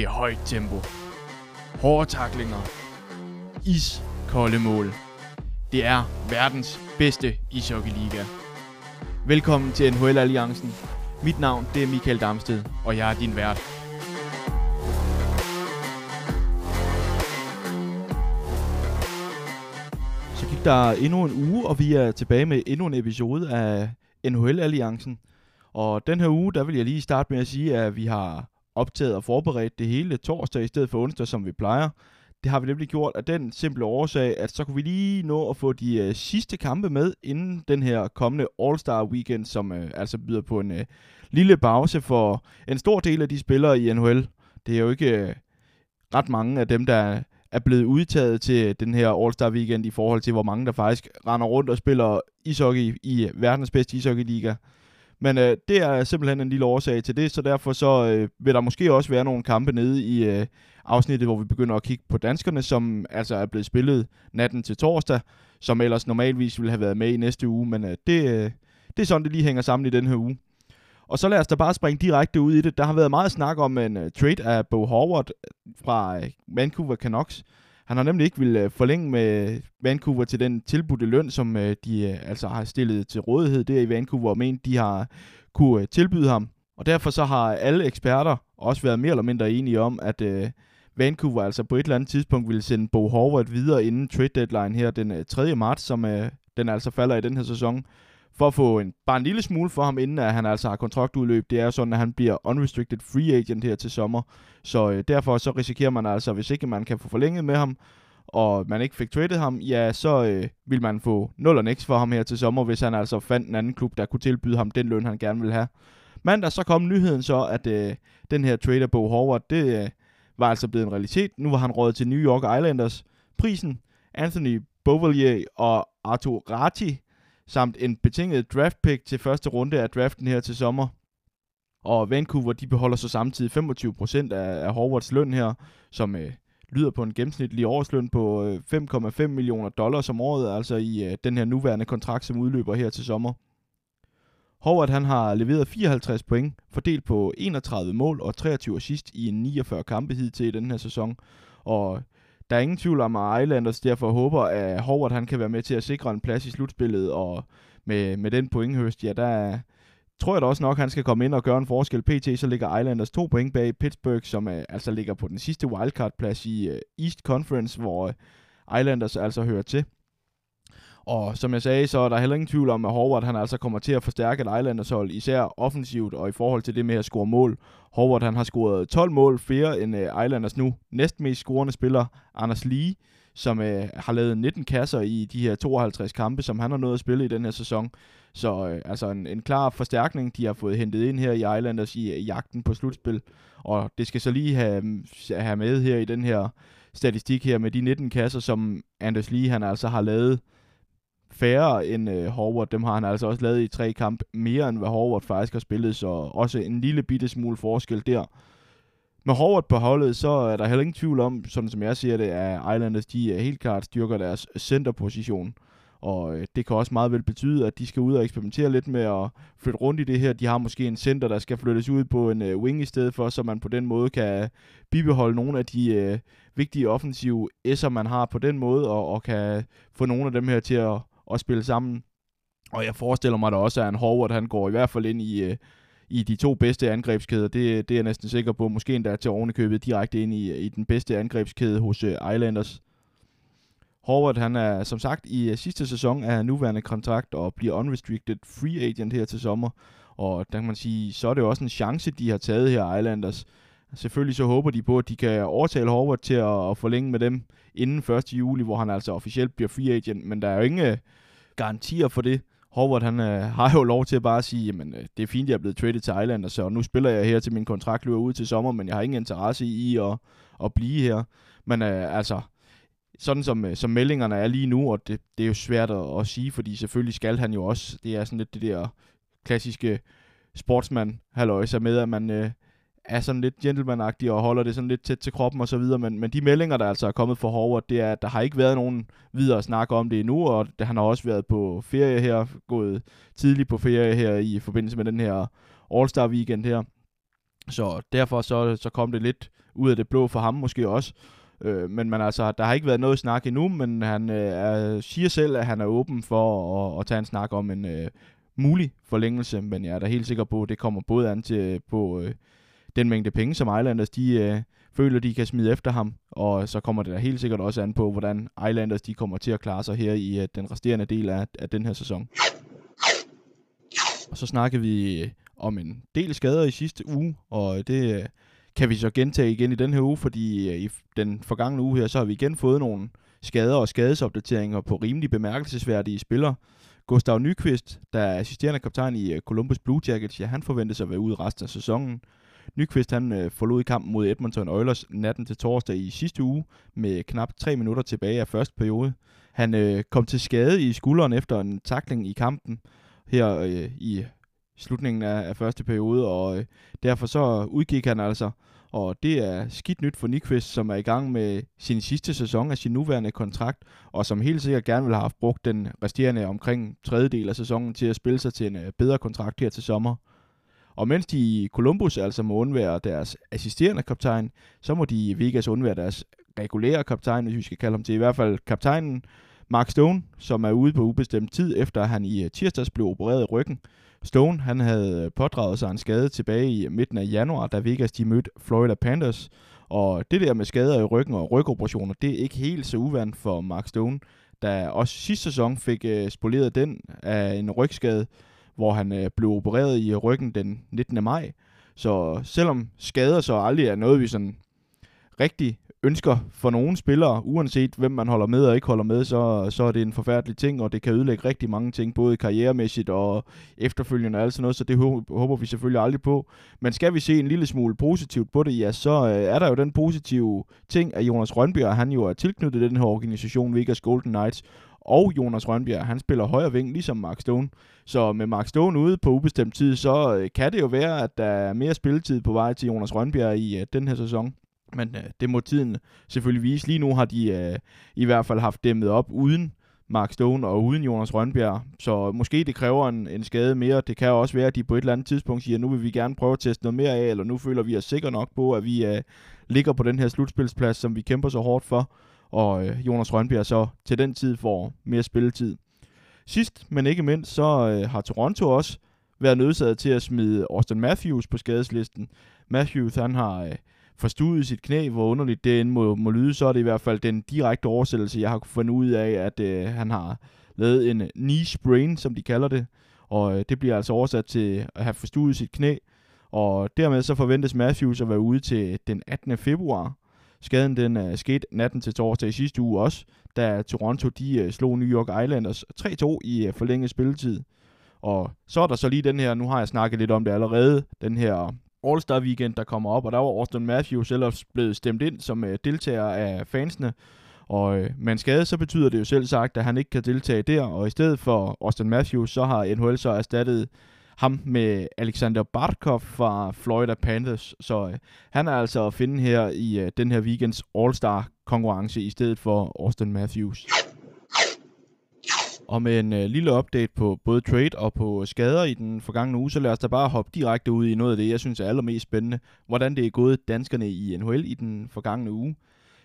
Det er højt tempo. Hårde taklinger. Iskolde mål. Det er verdens bedste ishockeyliga. Velkommen til NHL Alliancen. Mit navn det er Michael Damsted, og jeg er din vært. Så gik der endnu en uge, og vi er tilbage med endnu en episode af NHL Alliancen. Og den her uge, der vil jeg lige starte med at sige, at vi har optaget og forberedt det hele torsdag i stedet for onsdag, som vi plejer. Det har vi nemlig gjort af den simple årsag, at så kunne vi lige nå at få de øh, sidste kampe med inden den her kommende All-Star Weekend, som øh, altså byder på en øh, lille pause for en stor del af de spillere i NHL. Det er jo ikke øh, ret mange af dem, der er blevet udtaget til den her All-Star Weekend i forhold til, hvor mange der faktisk render rundt og spiller ishockey i verdens bedste ishockeyliga. Men øh, det er simpelthen en lille årsag til det, så derfor så øh, vil der måske også være nogle kampe nede i øh, afsnittet, hvor vi begynder at kigge på danskerne, som altså er blevet spillet natten til torsdag, som ellers normalvis ville have været med i næste uge, men øh, det, øh, det er sådan, det lige hænger sammen i den her uge. Og så lad os da bare springe direkte ud i det. Der har været meget snak om en uh, trade af Bo Howard øh, fra uh, Vancouver Canucks. Han har nemlig ikke vil øh, forlænge med Vancouver til den tilbudte løn, som øh, de øh, altså har stillet til rådighed der i Vancouver, og ment, de har kunne tilbyde ham. Og derfor så har alle eksperter også været mere eller mindre enige om, at Vancouver altså på et eller andet tidspunkt ville sende Bo Horvath videre inden trade deadline her den 3. marts, som den altså falder i den her sæson for at få en, bare en lille smule for ham, inden at han altså har kontraktudløb. Det er sådan, at han bliver unrestricted free agent her til sommer. Så øh, derfor så risikerer man altså, hvis ikke man kan få forlænget med ham, og man ikke fik traded ham, ja, så øh, vil man få 0 og niks for ham her til sommer, hvis han altså fandt en anden klub, der kunne tilbyde ham den løn, han gerne vil have. Mandag så kom nyheden så, at øh, den her trader Bo Howard, det øh, var altså blevet en realitet. Nu var han rådet til New York Islanders. Prisen, Anthony Beauvillier og Arthur Ratti, samt en betinget draft pick til første runde af draften her til sommer. Og Vancouver, de beholder så samtidig 25% af, af Howards løn her, som øh, lyder på en gennemsnitlig årsløn på øh, 5,5 millioner dollars om året, altså i øh, den her nuværende kontrakt, som udløber her til sommer. Howard han har leveret 54 point, fordelt på 31 mål og 23 assist i en 49 kampe hidtil i den her sæson. Og der er ingen tvivl om, at Islanders derfor håber, at Howard han kan være med til at sikre en plads i slutspillet, og med, med den pointhøst, ja, der tror jeg da også nok, at han skal komme ind og gøre en forskel. PT, så ligger Islanders to point bag Pittsburgh, som uh, altså ligger på den sidste wildcard-plads i uh, East Conference, hvor uh, Islanders altså hører til. Og som jeg sagde, så er der heller ingen tvivl om, at Howard han altså kommer til at forstærke et Islanders hold, især offensivt og i forhold til det med at score mål. Howard han har scoret 12 mål flere end uh, Islanders nu næstmest scorende spiller, Anders Lee, som uh, har lavet 19 kasser i de her 52 kampe, som han har nået at spille i den her sæson. Så uh, altså en, en klar forstærkning, de har fået hentet ind her i Islanders i i jagten på slutspil. Og det skal så lige have, mm, have med her i den her statistik her med de 19 kasser, som Anders Lee han altså har lavet færre end øh, Horvath. Dem har han altså også lavet i tre kampe mere end hvad Horvath faktisk har spillet, så også en lille bitte smule forskel der. Med Horvath på holdet, så er der heller ingen tvivl om, sådan som jeg siger det, at Islanders de helt klart styrker deres centerposition. Og øh, det kan også meget vel betyde, at de skal ud og eksperimentere lidt med at flytte rundt i det her. De har måske en center, der skal flyttes ud på en øh, wing i stedet for, så man på den måde kan bibeholde nogle af de øh, vigtige offensive S'er, man har på den måde, og, og kan få nogle af dem her til at, at spille sammen. Og jeg forestiller mig da også, at en Howard, han går i hvert fald ind i, øh, i de to bedste angrebskæder. Det, det er jeg næsten sikker på. Måske endda til ovenikøbet direkte ind i, i den bedste angrebskæde hos øh, Islanders. Howard, han er som sagt i øh, sidste sæson af nuværende kontrakt og bliver unrestricted free agent her til sommer. Og der kan man sige, så er det jo også en chance, de har taget her, Islanders. Selvfølgelig så håber de på, at de kan overtale Howard til at, at forlænge med dem inden 1. juli, hvor han altså officielt bliver free agent. Men der er jo ingen garantier for det. Howard han øh, har jo lov til at bare sige, jamen øh, det er fint, jeg er blevet traded til Islanders, så nu spiller jeg her til min kontrakt løber ud til sommer, men jeg har ingen interesse i at, at blive her. Men øh, altså, sådan som, øh, som meldingerne er lige nu, og det, det er jo svært at, at sige, fordi selvfølgelig skal han jo også, det er sådan lidt det der klassiske sportsmand, halløj, så med, at man øh, er sådan lidt gentlemanagtig og holder det sådan lidt tæt til kroppen og så videre, men, men de meldinger, der altså er kommet fra Howard, det er, at der har ikke været nogen videre snak om det endnu, og det, han har også været på ferie her, gået tidligt på ferie her i forbindelse med den her All-Star Weekend her. Så derfor så, så kom det lidt ud af det blå for ham måske også. Øh, men man, altså, der har ikke været noget snak endnu, men han øh, er, siger selv, at han er åben for at, at tage en snak om en øh, mulig forlængelse, men jeg er da helt sikker på, at det kommer både an til på øh, den mængde penge, som Islanders de, øh, føler, de kan smide efter ham, og så kommer det da helt sikkert også an på, hvordan Islanders de kommer til at klare sig her i øh, den resterende del af, af den her sæson. Og så snakkede vi øh, om en del skader i sidste uge, og det øh, kan vi så gentage igen i den her uge, fordi øh, i den forgangne uge her, så har vi igen fået nogle skader og skadesopdateringer på rimelig bemærkelsesværdige spillere. Gustav Nyqvist, der er assisterende kaptajn i øh, Columbus Blue Jackets, ja, han forventes at være ude resten af sæsonen. Nyqvist han øh, forlod kampen mod Edmonton Oilers natten til torsdag i sidste uge med knap 3 minutter tilbage af første periode. Han øh, kom til skade i skulderen efter en takling i kampen her øh, i slutningen af, af første periode, og øh, derfor så udgik han altså. Og det er skidt nyt for Nyqvist, som er i gang med sin sidste sæson af sin nuværende kontrakt, og som helt sikkert gerne vil have haft brugt den resterende omkring tredjedel af sæsonen til at spille sig til en øh, bedre kontrakt her til sommer. Og mens de i Columbus altså må undvære deres assisterende kaptajn, så må de i Vegas undvære deres regulære kaptajn, hvis vi skal kalde ham til i hvert fald kaptajnen, Mark Stone, som er ude på ubestemt tid, efter han i øh, tirsdags blev opereret i ryggen. Stone han havde øh, pådraget sig en skade tilbage i øh, midten af januar, da Vegas de mødte Florida Panthers. Og det der med skader i ryggen og rygoperationer, det er ikke helt så uvandt for Mark Stone, der også sidste sæson fik spoleret den af en rygskade, hvor han øh, blev opereret i ryggen den 19. maj. Så selvom skader så aldrig er noget, vi sådan rigtig ønsker for nogle spillere, uanset hvem man holder med og ikke holder med, så, så er det en forfærdelig ting, og det kan ødelægge rigtig mange ting, både karrieremæssigt og efterfølgende og alt sådan noget, så det håber vi selvfølgelig aldrig på. Men skal vi se en lille smule positivt på det, ja, så øh, er der jo den positive ting, at Jonas Rønbjerg, han jo er tilknyttet den her organisation, Vegas Golden Knights, og Jonas Rønbjerg, han spiller højre ving, ligesom Mark Stone. Så med Mark Stone ude på ubestemt tid, så øh, kan det jo være, at der er mere spilletid på vej til Jonas Rønbjerg i uh, den her sæson. Men uh, det må tiden selvfølgelig vise. Lige nu har de uh, i hvert fald haft dæmmet op uden Mark Stone og uden Jonas Rønbjerg. Så måske det kræver en, en skade mere. Det kan også være, at de på et eller andet tidspunkt siger, at nu vil vi gerne prøve at teste noget mere af, eller nu føler vi os sikre nok på, at vi uh, ligger på den her slutspilsplads, som vi kæmper så hårdt for og øh, Jonas Rønbjerg så til den tid får mere spilletid. Sidst, men ikke mindst, så øh, har Toronto også været nødsaget til at smide Austin Matthews på skadeslisten. Matthews, han har øh, forstudet sit knæ, hvor underligt det end må, må lyde, så er det i hvert fald den direkte oversættelse, jeg har fundet ud af, at øh, han har lavet en øh, knee sprain, som de kalder det, og øh, det bliver altså oversat til at have forstudet sit knæ, og dermed så forventes Matthews at være ude til den 18. februar, Skaden den uh, skete natten til torsdag i sidste uge også, da Toronto de uh, slog New York Islanders 3-2 i uh, forlænget spilletid. Og så er der så lige den her, nu har jeg snakket lidt om det allerede, den her All-Star Weekend, der kommer op, og der var Austin Matthews ellers blevet stemt ind som uh, deltager af fansene. Og øh, med en skade, så betyder det jo selv sagt, at han ikke kan deltage der, og i stedet for Austin Matthews, så har NHL så erstattet ham med Alexander Barkov fra Florida Panthers. Så øh, han er altså at finde her i øh, den her weekends All-Star konkurrence i stedet for Austin Matthews. Og med en øh, lille update på både trade og på skader i den forgangne uge, så lad os da bare hoppe direkte ud i noget af det, jeg synes er allermest spændende. Hvordan det er gået danskerne i NHL i den forgangne uge.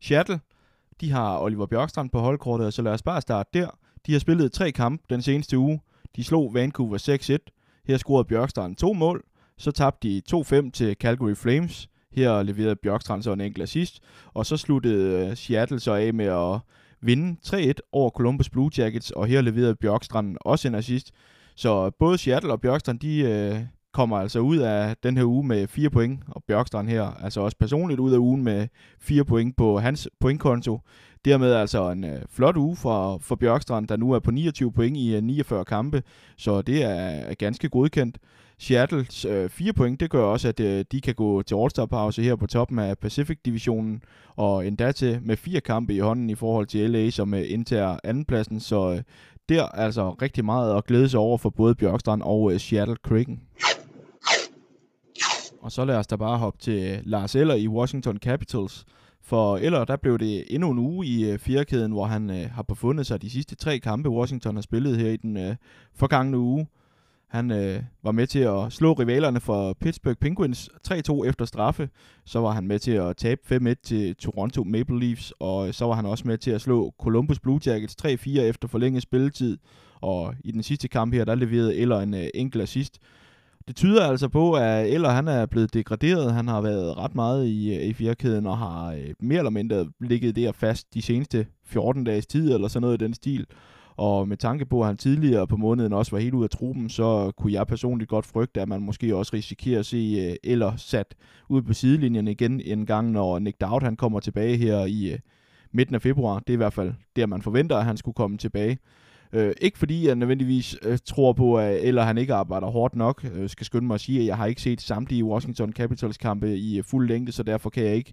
Seattle, de har Oliver Bjørkstrand på holdkortet, så lad os bare starte der. De har spillet tre kampe den seneste uge. De slog Vancouver 6-1, her scorede Bjørkstrand to mål, så tabte de 2-5 til Calgary Flames. Her leverede Bjørkstrand så en enkelt assist, og så sluttede øh, Seattle så af med at vinde 3-1 over Columbus Blue Jackets, og her leverede Bjørkstrand også en assist. Så både Seattle og Bjørkstrand, de øh, kommer altså ud af den her uge med 4 point, og Bjørkstrand her altså også personligt ud af ugen med 4 point på hans pointkonto. Dermed altså en øh, flot uge for, for Bjørkstrand, der nu er på 29 point i øh, 49 kampe, så det er, er ganske godkendt. Seattles øh, 4 point, det gør også, at øh, de kan gå til All-Star-pause her på toppen af Pacific-divisionen, og endda til med fire kampe i hånden i forhold til LA, som øh, indtager andenpladsen, så øh, der er altså rigtig meget at glæde sig over for både Bjørkstrand og øh, Seattle Kraken. Og så lad os da bare hoppe til øh, Lars Eller i Washington Capitals, for eller der blev det endnu en uge i øh, fjerkæden, hvor han øh, har befundet sig de sidste tre kampe, Washington har spillet her i den øh, forgangne uge. Han øh, var med til at slå rivalerne for Pittsburgh Penguins 3-2 efter straffe. Så var han med til at tabe 5-1 til Toronto Maple Leafs, og øh, så var han også med til at slå Columbus Blue Jackets 3-4 efter forlænget spilletid. Og i den sidste kamp her, der leverede Eller en øh, enkelt assist. Det tyder altså på, at Eller han er blevet degraderet. Han har været ret meget i, øh, A4-kæden og har øh, mere eller mindre ligget der fast de seneste 14 dages tid, eller sådan noget i den stil. Og med tanke på, at han tidligere på måneden også var helt ud af truppen, så kunne jeg personligt godt frygte, at man måske også risikerer at se øh, eller sat ud på sidelinjen igen en gang, når Nick Dowd han kommer tilbage her i øh, midten af februar. Det er i hvert fald der, man forventer, at han skulle komme tilbage. Øh, ikke fordi jeg nødvendigvis øh, tror på, at eller han ikke arbejder hårdt nok. øh, skal skynde mig at sige, at jeg har ikke set samtlige Washington Capitals kampe i øh, fuld længde, så derfor kan jeg ikke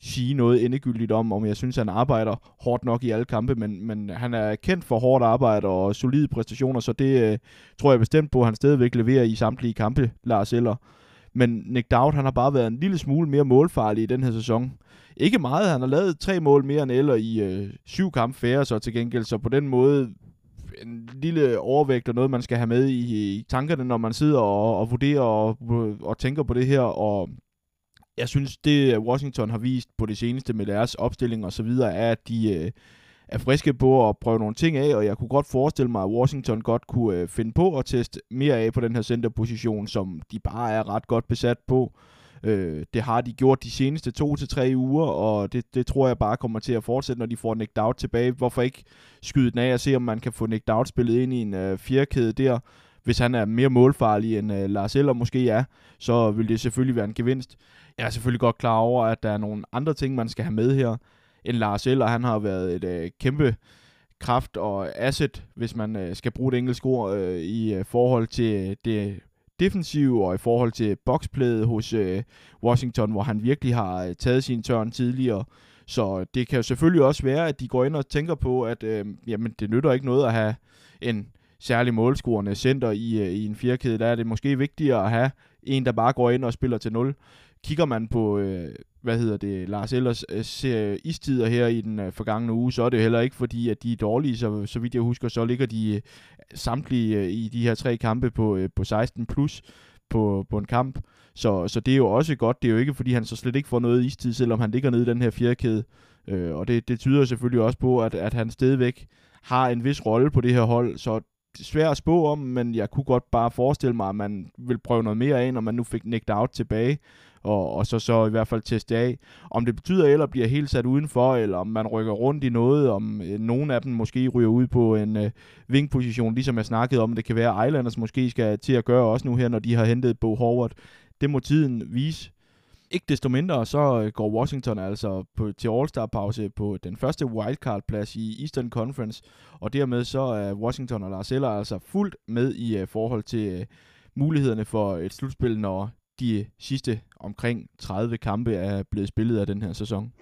sige noget endegyldigt om, om jeg synes, han arbejder hårdt nok i alle kampe, men, men han er kendt for hårdt arbejde og solide præstationer, så det øh, tror jeg bestemt på, at han stadigvæk leverer i samtlige kampe, Lars Eller. Men Nick Dowd, han har bare været en lille smule mere målfarlig i den her sæson. Ikke meget, han har lavet tre mål mere end Eller i øh, syv kampe færre, så til gengæld, så på den måde en lille overvægt og noget, man skal have med i, i tankerne, når man sidder og, og vurderer og, og tænker på det her, og jeg synes, det øh, Washington har vist på det seneste med deres opstilling og så videre, er, at de øh, er friske på at prøve nogle ting af, og jeg kunne godt forestille mig, at Washington godt kunne øh, finde på at teste mere af på den her centerposition, som de bare er ret godt besat på. Øh, Øh, det har de gjort de seneste to til tre uger, og det, det tror jeg bare kommer til at fortsætte, når de får Nick Dowd tilbage. Hvorfor ikke skyde den af og se, om man kan få Nick Dowd spillet ind i en øh, fjerkæde der, hvis han er mere målfarlig end øh, Lars Eller måske er, så vil det selvfølgelig være en gevinst. Jeg er selvfølgelig godt klar over, at der er nogle andre ting, man skal have med her, end Lars Eller. Han har været et øh, kæmpe kraft og asset, hvis man øh, skal bruge det engelske ord, øh, i øh, forhold til det defensive og i forhold til boxplayet hos øh, Washington, hvor han virkelig har øh, taget sin tørn tidligere. Så det kan jo selvfølgelig også være, at de går ind og tænker på, at øh, jamen, det nytter ikke noget at have en særlig målscorende center i, øh, i en firkæde. Der er det måske vigtigere at have en, der bare går ind og spiller til 0. Kigger man på, øh, hvad hedder det, Lars Ellers øh, ser istider her i den øh, forgangne uge, så er det heller ikke fordi, at de er dårlige. Så, så vidt jeg husker, så ligger de øh, samtlige i de her tre kampe på, på 16 plus på, på en kamp. Så, så det er jo også godt. Det er jo ikke, fordi han så slet ikke får noget istid, selvom han ligger nede i den her fjerkæde. Øh, og det, det tyder selvfølgelig også på, at, at han stadigvæk har en vis rolle på det her hold. Så svært at spå om, men jeg kunne godt bare forestille mig, at man vil prøve noget mere af, når man nu fik Nick Out tilbage, og, og så så i hvert fald teste af. Om det betyder, eller bliver helt sat udenfor, eller om man rykker rundt i noget, om øh, nogen af dem måske ryger ud på en øh, vingposition, ligesom jeg snakkede om, det kan være, Islanders måske skal til at gøre også nu her, når de har hentet Bo Howard. Det må tiden vise. Ikke desto mindre, så øh, går Washington altså på, til All-Star-pause på den første wildcard-plads i Eastern Conference, og dermed så er Washington og Lars Eller altså fuldt med i uh, forhold til uh, mulighederne for et slutspil, når de sidste omkring 30 kampe er blevet spillet af den her sæson.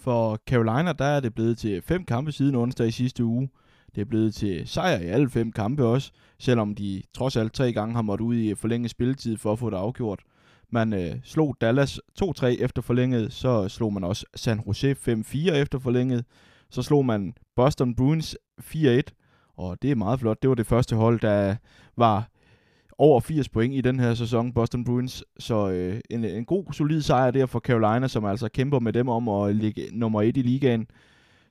For Carolina, der er det blevet til fem kampe siden onsdag i sidste uge. Det er blevet til sejr i alle fem kampe også, selvom de trods alt tre gange har måttet ud i forlænget spilletid for at få det afgjort. Man øh, slog Dallas 2-3 efter forlænget, så slog man også San Jose 5-4 efter forlænget, så slog man Boston Bruins 4-1, og det er meget flot. Det var det første hold, der var over 80 point i den her sæson, Boston Bruins. Så øh, en, en god, solid sejr der for Carolina, som altså kæmper med dem om at ligge nummer 1 i ligaen.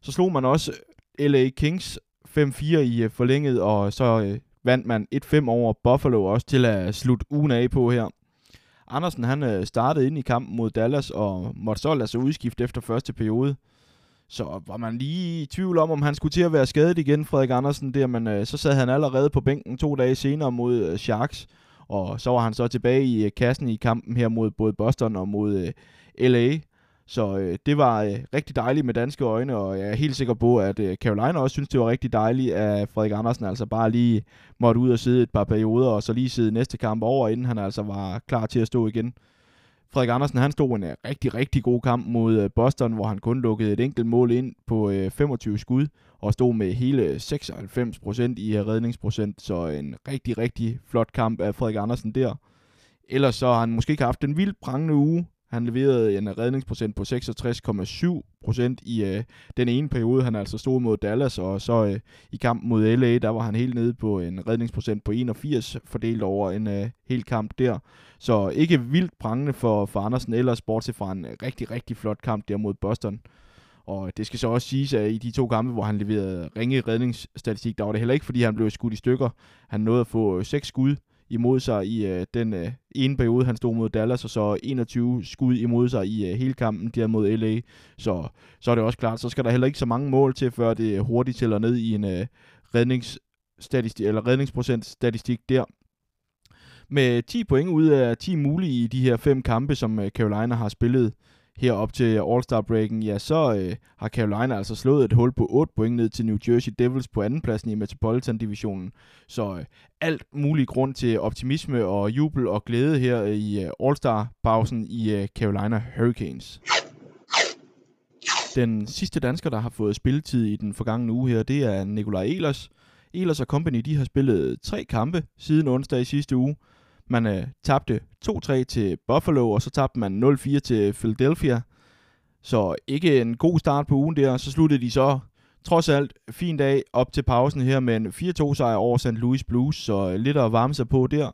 Så slog man også LA Kings 5-4 i øh, forlænget, og så øh, vandt man 1-5 over Buffalo også til at slutte ugen af på her. Andersen han øh, startede ind i kampen mod Dallas og måtte så lade sig udskifte efter første periode. Så var man lige i tvivl om, om han skulle til at være skadet igen, Frederik Andersen, der, men øh, så sad han allerede på bænken to dage senere mod øh, Sharks, og så var han så tilbage i øh, kassen i kampen her mod både Boston og mod øh, LA. Så øh, det var øh, rigtig dejligt med danske øjne, og jeg er helt sikker på, at øh, Carolina også synes, det var rigtig dejligt, at Frederik Andersen altså bare lige måtte ud og sidde et par perioder, og så lige sidde næste kamp over, inden han altså var klar til at stå igen. Frederik Andersen han stod en øh, rigtig, rigtig god kamp mod øh, Boston, hvor han kun lukkede et enkelt mål ind på øh, 25 skud, og stod med hele 96% i redningsprocent, så en rigtig, rigtig flot kamp af Frederik Andersen der. Ellers så har han måske ikke haft en vild prangende uge, han leverede en redningsprocent på 66,7 procent i øh, den ene periode, han altså stod mod Dallas, og så øh, i kampen mod LA, der var han helt nede på en redningsprocent på 81, fordelt over en øh, hel kamp der. Så ikke vildt prangende for, for Andersen ellers, bortset fra en øh, rigtig, rigtig flot kamp der mod Boston. Og det skal så også siges, at i de to kampe, hvor han leverede ringe redningsstatistik, der var det heller ikke, fordi han blev skudt i stykker. Han nåede at få øh, seks skud imod sig i øh, den øh, ene periode, han stod mod Dallas, og så 21 skud imod sig i øh, hele kampen der mod LA. Så, så er det også klart, så skal der heller ikke så mange mål til, før det hurtigt tæller ned i en øh, redningsstatistik, eller redningsprocent statistik der. Med 10 point ud af 10 mulige i de her fem kampe, som øh, Carolina har spillet, her op til All-Star-breaken, ja, så øh, har Carolina altså slået et hul på 8 point ned til New Jersey Devils på andenpladsen i Metropolitan-divisionen. Så øh, alt mulig grund til optimisme og jubel og glæde her øh, i øh, All-Star-pausen i øh, Carolina Hurricanes. Den sidste dansker, der har fået spilletid i den forgangne uge her, det er Nikolaj Elers. Elers og Company, de har spillet tre kampe siden onsdag i sidste uge. Man øh, tabte 2-3 til Buffalo, og så tabte man 0-4 til Philadelphia. Så ikke en god start på ugen der. Så sluttede de så trods alt fin dag op til pausen her med en 4-2 sejr over St. Louis Blues, så øh, lidt at varme sig på der.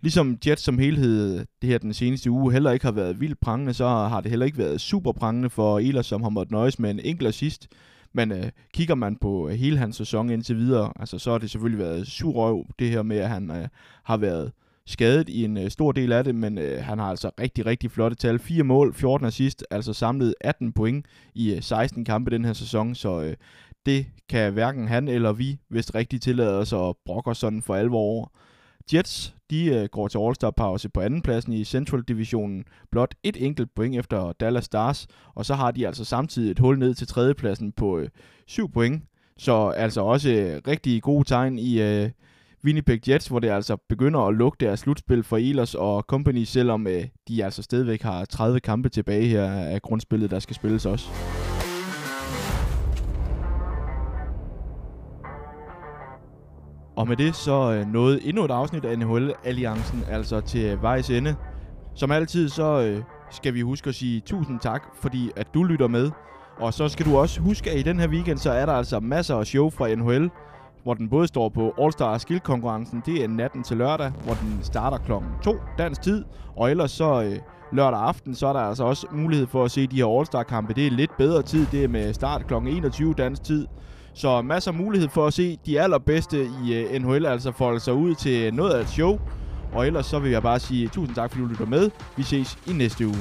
Ligesom Jets som helhed det her den seneste uge heller ikke har været vildt prangende, så har det heller ikke været super prangende for Ehlers, som har måttet nøjes med en enkelt assist. Men øh, kigger man på øh, hele hans sæson indtil videre, altså, så har det selvfølgelig været sur røv, det her med, at han øh, har været skadet i en øh, stor del af det, men øh, han har altså rigtig, rigtig flotte tal. 4 mål, 14 assist, altså samlet 18 point i øh, 16 kampe den her sæson, så øh, det kan hverken han eller vi, hvis rigtigt tillader os at brokke os sådan for alvor over. Jets, de øh, går til All-Star-pause på andenpladsen i Central-divisionen, blot et enkelt point efter Dallas Stars, og så har de altså samtidig et hul ned til tredjepladsen på øh, 7 point, så altså også øh, rigtig gode tegn i, øh, Winnipeg Jets, hvor det altså begynder at lukke deres slutspil for Ehlers og company, selvom øh, de altså stadigvæk har 30 kampe tilbage her af grundspillet, der skal spilles også. Og med det så øh, nåede endnu et afsnit af NHL-alliancen altså til vejs ende. Som altid så øh, skal vi huske at sige tusind tak, fordi at du lytter med. Og så skal du også huske, at i den her weekend, så er der altså masser af show fra NHL hvor den både står på All-Star Skill-konkurrencen. Det er natten til lørdag, hvor den starter klokken 2 dansk tid. Og ellers så øh, lørdag aften, så er der altså også mulighed for at se de her All-Star-kampe. Det er lidt bedre tid, det er med start klokken 21 dansk tid. Så masser af mulighed for at se de allerbedste i øh, NHL, altså folde sig ud til noget af et show. Og ellers så vil jeg bare sige tusind tak, fordi du lytter med. Vi ses i næste uge.